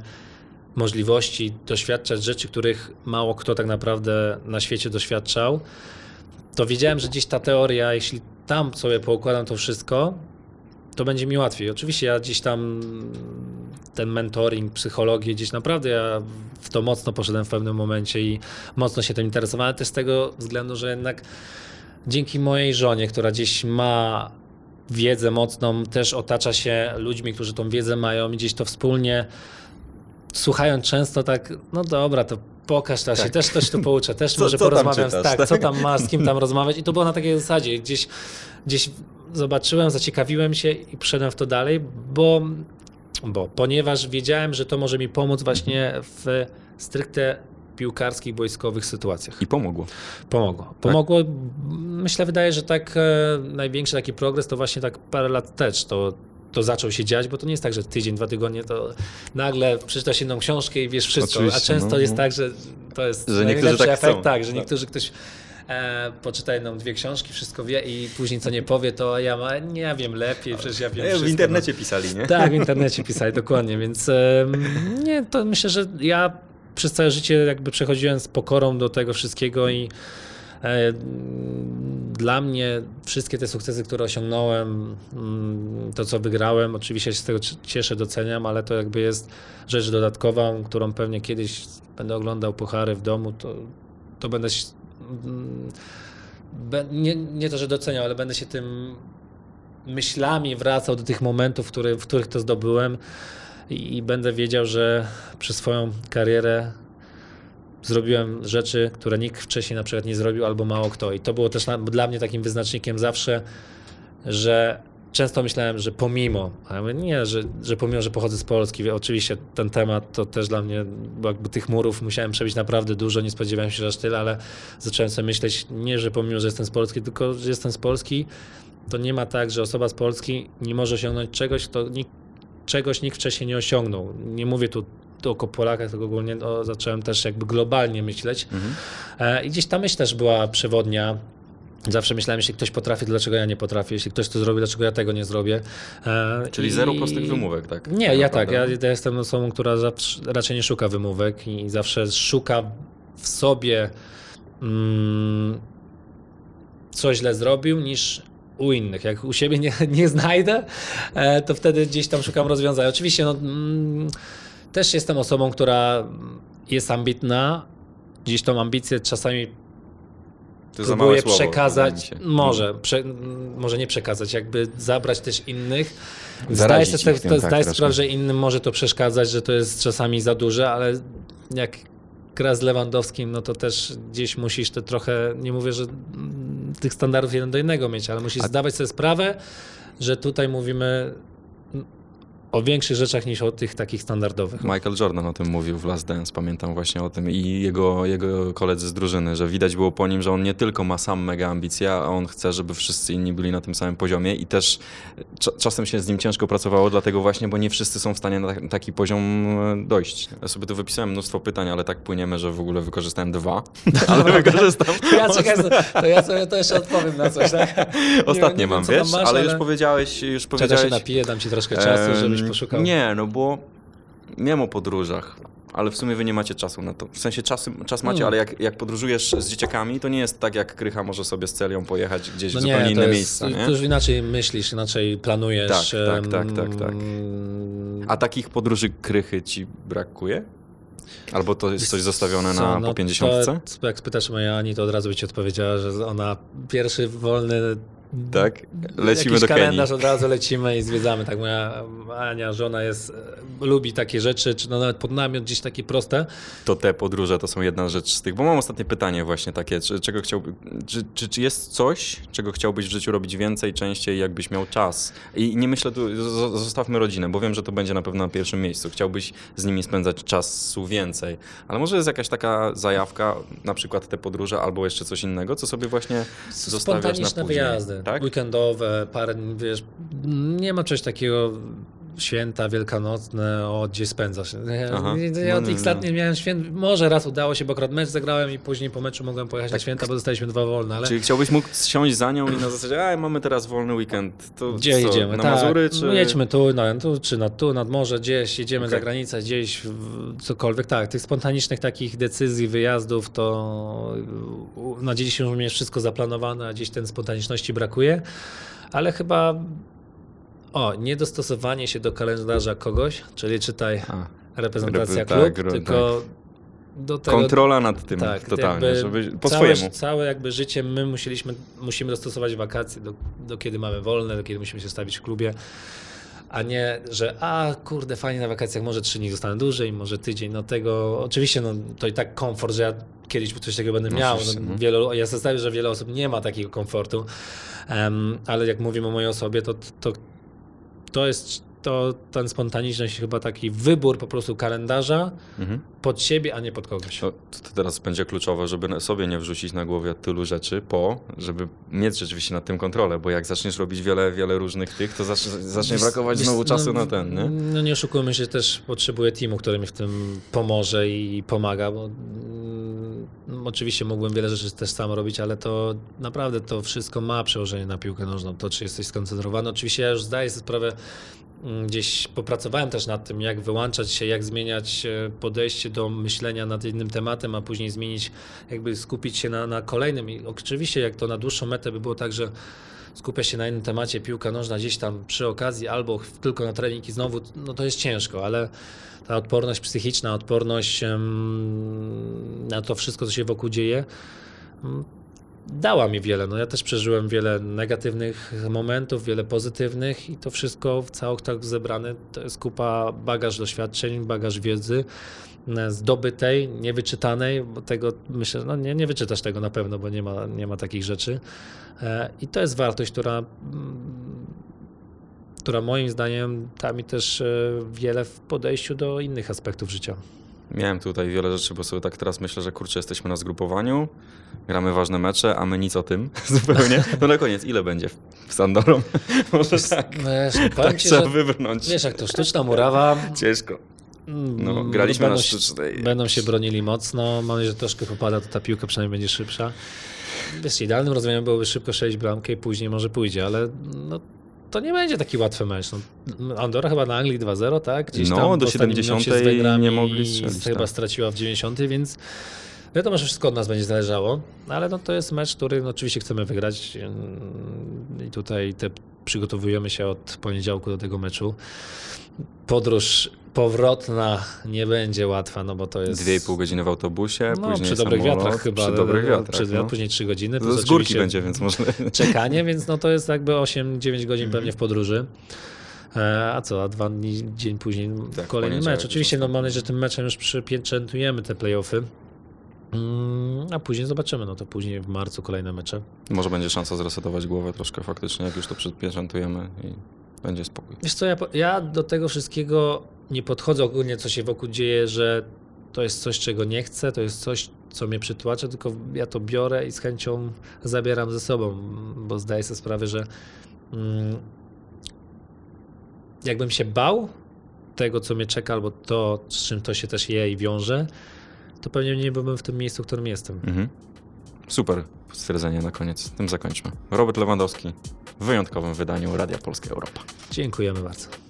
możliwości doświadczać rzeczy, których mało kto tak naprawdę na świecie doświadczał, to wiedziałem, że gdzieś ta teoria, jeśli tam sobie poukładam to wszystko, to będzie mi łatwiej. Oczywiście ja gdzieś tam ten mentoring, psychologię, gdzieś naprawdę ja w to mocno poszedłem w pewnym momencie i mocno się tym interesowałem, ale też z tego względu, że jednak dzięki mojej żonie, która gdzieś ma wiedzę mocną, też otacza się ludźmi, którzy tą wiedzę mają i gdzieś to wspólnie słuchając często tak, no dobra, to pokaż teraz, Tak. się też coś tu pouczę, też Co- może co porozmawiam, czytasz, tak, tak? co tam masz, z kim tam rozmawiać i to było na takiej zasadzie, gdzieś, gdzieś zobaczyłem, zaciekawiłem się i przyszedłem w to dalej, bo, bo ponieważ wiedziałem, że to może mi pomóc właśnie w stricte piłkarskich, wojskowych sytuacjach. I pomogło. Pomogło. Pomogło. Myślę, wydaje, że tak e, największy taki progres to właśnie tak parę lat wstecz to, to zaczął się dziać, bo to nie jest tak, że tydzień, dwa tygodnie to nagle przeczytasz jedną książkę i wiesz wszystko. A Oczywiście, często no, jest no. tak, że to jest Że niektórzy tak efekt, chcą. tak, że Tak. niektórzy ktoś e, poczyta jedną, dwie książki, wszystko wie i później co nie powie, to ja ma, nie wiem lepiej, przecież ja wiem E, wszystko. w internecie no. pisali, nie? Tak, w internecie pisali, dokładnie, więc nie, to myślę, że ja przez całe życie jakby przechodziłem z pokorą do tego wszystkiego i e, dla mnie wszystkie te sukcesy, które osiągnąłem, mm, to co wygrałem, oczywiście się z tego cieszę, doceniam, ale to jakby jest rzecz dodatkowa, którą pewnie kiedyś będę oglądał puchary w domu, to, to będę nie, nie to, że doceniał, ale będę się tym myślami wracał do tych momentów, który, w których to zdobyłem i, i będę wiedział, że przez swoją karierę zrobiłem rzeczy, które nikt wcześniej na przykład nie zrobił albo mało kto. I to było też na, dla mnie takim wyznacznikiem zawsze, że często myślałem, że pomimo, a ja mówię, nie, że, że pomimo, że pochodzę z Polski, oczywiście ten temat to też dla mnie, bo jakby tych murów musiałem przebić naprawdę dużo, nie spodziewałem się, że aż tyle, ale zacząłem sobie myśleć, nie, że pomimo, że jestem z Polski, tylko, że jestem z Polski, to nie ma tak, że osoba z Polski nie może osiągnąć czegoś, to nikt, czegoś nikt wcześniej nie osiągnął. Nie mówię tu tylko o Polakach, tylko ogólnie o, zacząłem też jakby globalnie myśleć. Mhm. E, I gdzieś ta myśl też była przewodnia. Zawsze myślałem, jeśli ktoś potrafi, dlaczego ja nie potrafię? Jeśli ktoś to zrobi, dlaczego ja tego nie zrobię? E, Czyli i- zero prostych wymówek, tak? Nie, Tak ja tak. Ja, ja jestem osobą, która zawsze, raczej nie szuka wymówek i zawsze szuka w sobie mm, co źle zrobił, niż u innych. Jak u siebie nie, nie znajdę, e, to wtedy gdzieś tam szukam rozwiązań. Oczywiście no, mm, też jestem osobą, która jest ambitna. Gdzieś tą ambicję czasami To próbuję słowo, przekazać, się. może, prze, może nie przekazać, jakby zabrać też innych. Zdaję sobie, tak, sprawę, że innym może to przeszkadzać, że to jest czasami za duże, ale jak gra z Lewandowskim, no to też gdzieś musisz to trochę, nie mówię, że tych standardów jeden do jednego mieć, ale musisz A- zdawać sobie sprawę, że tutaj mówimy o większych rzeczach niż o tych takich standardowych. Michael Jordan o tym mówił w Last Dance, pamiętam właśnie o tym i jego, jego koledzy z drużyny, że widać było po nim, że on nie tylko ma sam mega ambicje, a on chce, żeby wszyscy inni byli na tym samym poziomie i też cza- czasem się z nim ciężko pracowało, dlatego właśnie, bo nie wszyscy są w stanie na tak- taki poziom e, dojść. Ja sobie tu wypisałem mnóstwo pytań, ale tak płyniemy, że w ogóle wykorzystałem dwa, ale wykorzystam. To ja, czekaj, to ja sobie to jeszcze odpowiem na coś, tak? Nie- Ostatnie nie wiem, mam, wiesz, masz, ale już powiedziałeś, już Czekaj, się powiedziałeś... napiję, dam ci troszkę czasu, Em, żebyś poszukał. Nie, no bo miałem o podróżach, ale w sumie wy nie macie czasu na to. W sensie czas, czas macie, Mm. ale jak, jak podróżujesz z dzieciakami, to nie jest tak jak Krycha może sobie z Celią pojechać gdzieś No w zupełnie nie, inne jest, miejsca, nie? To już inaczej myślisz, inaczej planujesz. Tak, tak, tak, tak, tak. A takich podróży Krychy ci brakuje? Albo to jest coś zostawione na no po pięćdziesiątce? To, jak spytasz mojej Ani, to od razu by ci odpowiedziała, że ona pierwszy wolny Tak? Lecimy jakiś do Kenii. kalendarz, od razu lecimy i zwiedzamy. Tak, moja Ania, żona jest, lubi takie rzeczy, czy no nawet pod namiot gdzieś takie proste. To te podróże to są jedna rzecz z tych. Bo mam ostatnie pytanie właśnie takie, czy, czego chciałby, czy, czy, czy jest coś, czego chciałbyś w życiu robić więcej, częściej, jakbyś miał czas? I nie myślę tu, zo- zostawmy rodzinę, bo wiem, że to będzie na pewno na pierwszym miejscu. Chciałbyś z nimi spędzać czasu więcej. Ale może jest jakaś taka zajawka, na przykład te podróże, albo jeszcze coś innego, co sobie właśnie zostawiasz na później, wyjazdy, tak? weekendowe, parę, wiesz, nie ma czegoś takiego święta wielkanocne, o, gdzie spędzasz. Ja, Aha. ja, No, od no, x no. lat nie miałem święt, może raz udało się, bo akurat mecz zagrałem i później po meczu mogłem pojechać na święta, bo dostaliśmy dwa wolne, ale Czyli chciałbyś mógł siąść za nią i na zasadzie, a mamy teraz wolny weekend, to gdzie co, jedziemy? Na tak, Mazury, czy... no jedźmy tu, no, tu, czy nad, tu, nad morze, gdzieś, jedziemy Okej. za granicę, gdzieś, w- cokolwiek. Tak, tych spontanicznych takich decyzji, wyjazdów, to na dziś już mnie jest wszystko zaplanowane, a gdzieś ten spontaniczności brakuje, ale chyba o, niedostosowanie się do kalendarza kogoś, czyli czytaj A. reprezentacja Repre- klub, tak, tylko do tego... Kontrola nad tym tak, totalnie, jakby żeby po całe, swojemu. Całe jakby życie my musieliśmy, musimy dostosować wakacje do, do kiedy mamy wolne, do kiedy musimy się stawić w klubie. a nie, że a kurde, fajnie na wakacjach, może trzy dni zostanę dłużej, może tydzień, no tego, oczywiście no, to i tak komfort, że ja kiedyś coś takiego będę No miał, no, no. wielu, ja zostawię, że wiele osób nie ma takiego komfortu, Em, ale jak mówimy o mojej osobie, to, to, to jest to, ten spontaniczność, chyba taki wybór po prostu kalendarza Mhm. pod siebie, a nie pod kogoś. To, to teraz będzie kluczowe, żeby sobie nie wrzucić na głowie tylu rzeczy po, żeby mieć rzeczywiście nad tym kontrolę, bo jak zaczniesz robić wiele, wiele różnych tych, to zacznie, zacznie brakować wiesz, znowu czasu no, na ten, nie? No nie oszukujmy się, też potrzebuję teamu, który mi w tym pomoże i pomaga, bo oczywiście mógłbym wiele rzeczy też sam robić, ale to naprawdę to wszystko ma przełożenie na piłkę nożną, to czy jesteś skoncentrowany. Oczywiście ja już zdaję sobie sprawę, mm, gdzieś popracowałem też nad tym, jak wyłączać się, jak zmieniać e, podejście do myślenia nad jednym tematem, a później zmienić, jakby skupić się na, na kolejnym. I oczywiście jak to na dłuższą metę by było tak, że skupia się na jednym temacie, piłka nożna gdzieś tam przy okazji albo tylko na trening i znowu, no to jest ciężko, ale ta odporność psychiczna, odporność na to wszystko, co się wokół dzieje, mm, dała mi wiele. No ja też przeżyłem wiele negatywnych momentów, wiele pozytywnych i to wszystko w całość tak zebrane to jest kupa bagaż doświadczeń, bagaż wiedzy zdobytej, niewyczytanej, bo tego myślę, no nie, nie wyczytasz tego na pewno, bo nie ma, nie ma takich rzeczy. E, I to jest wartość, która, która moim zdaniem da mi też e, wiele w podejściu do innych aspektów życia. Miałem tutaj wiele rzeczy, bo sobie tak teraz myślę, że kurczę, jesteśmy na zgrupowaniu, gramy ważne mecze, a my nic o tym zupełnie. No na koniec, ile będzie w- Sandorą? Może tak, Wiesz, tak ci, trzeba że, wybrnąć. wiesz, jak to sztuczna murawa. Ciężko. No, mm, graliśmy będą na się- sztucznej. Będą się bronili mocno. Mam nadzieję, że troszkę popada, to ta piłka przynajmniej będzie szybsza. Wiesz, idealnym rozwiązaniem byłoby szybko strzelić bramkę i później może pójdzie, ale no, to nie będzie taki łatwy mecz. No, Andorra chyba na Anglii 2-0, tak? Gdzieś No, tam do w ostatnim 70 meczu z Węgrami nie mogli strzelić, Chyba tak. straciła w 90, więc wiadomo, że wszystko od nas będzie zależało, ale no, to jest mecz, który no, oczywiście chcemy wygrać Ym, i tutaj te, przygotowujemy się od poniedziałku do tego meczu. Podróż powrotna nie będzie łatwa, no bo to jest... Dwie i pół godziny w autobusie, no, później przy dobrych samolot, wiatrach chyba. Przy dobrych wiatrach, Przy, no. Później 3 godziny. To plus z górki będzie, więc może... Czekanie, więc no to jest jakby 8-9 godzin pewnie w podróży. E, A co, a dwa dni, dzień później Tak, kolejny mecz. Oczywiście no, mam nadzieję, że tym meczem już przypieczętujemy te playoffy. Mm, A później zobaczymy, no to później w marcu kolejne mecze. Może będzie szansa zresetować głowę troszkę faktycznie, jak już to przedpieczętujemy i będzie spokój. Wiesz co, ja, ja do tego wszystkiego nie podchodzę ogólnie, co się wokół dzieje, że to jest coś, czego nie chcę, to jest coś, co mnie przytłacza, tylko ja to biorę i z chęcią zabieram ze sobą, bo zdaję sobie sprawę, że mm, jakbym się bał tego, co mnie czeka, albo to, z czym to się też je i wiąże, to pewnie nie byłbym w tym miejscu, w którym jestem. Mhm. Super stwierdzenie na koniec. Tym zakończmy. Robert Lewandowski w wyjątkowym wydaniu Radia Polska Europa. Dziękujemy bardzo.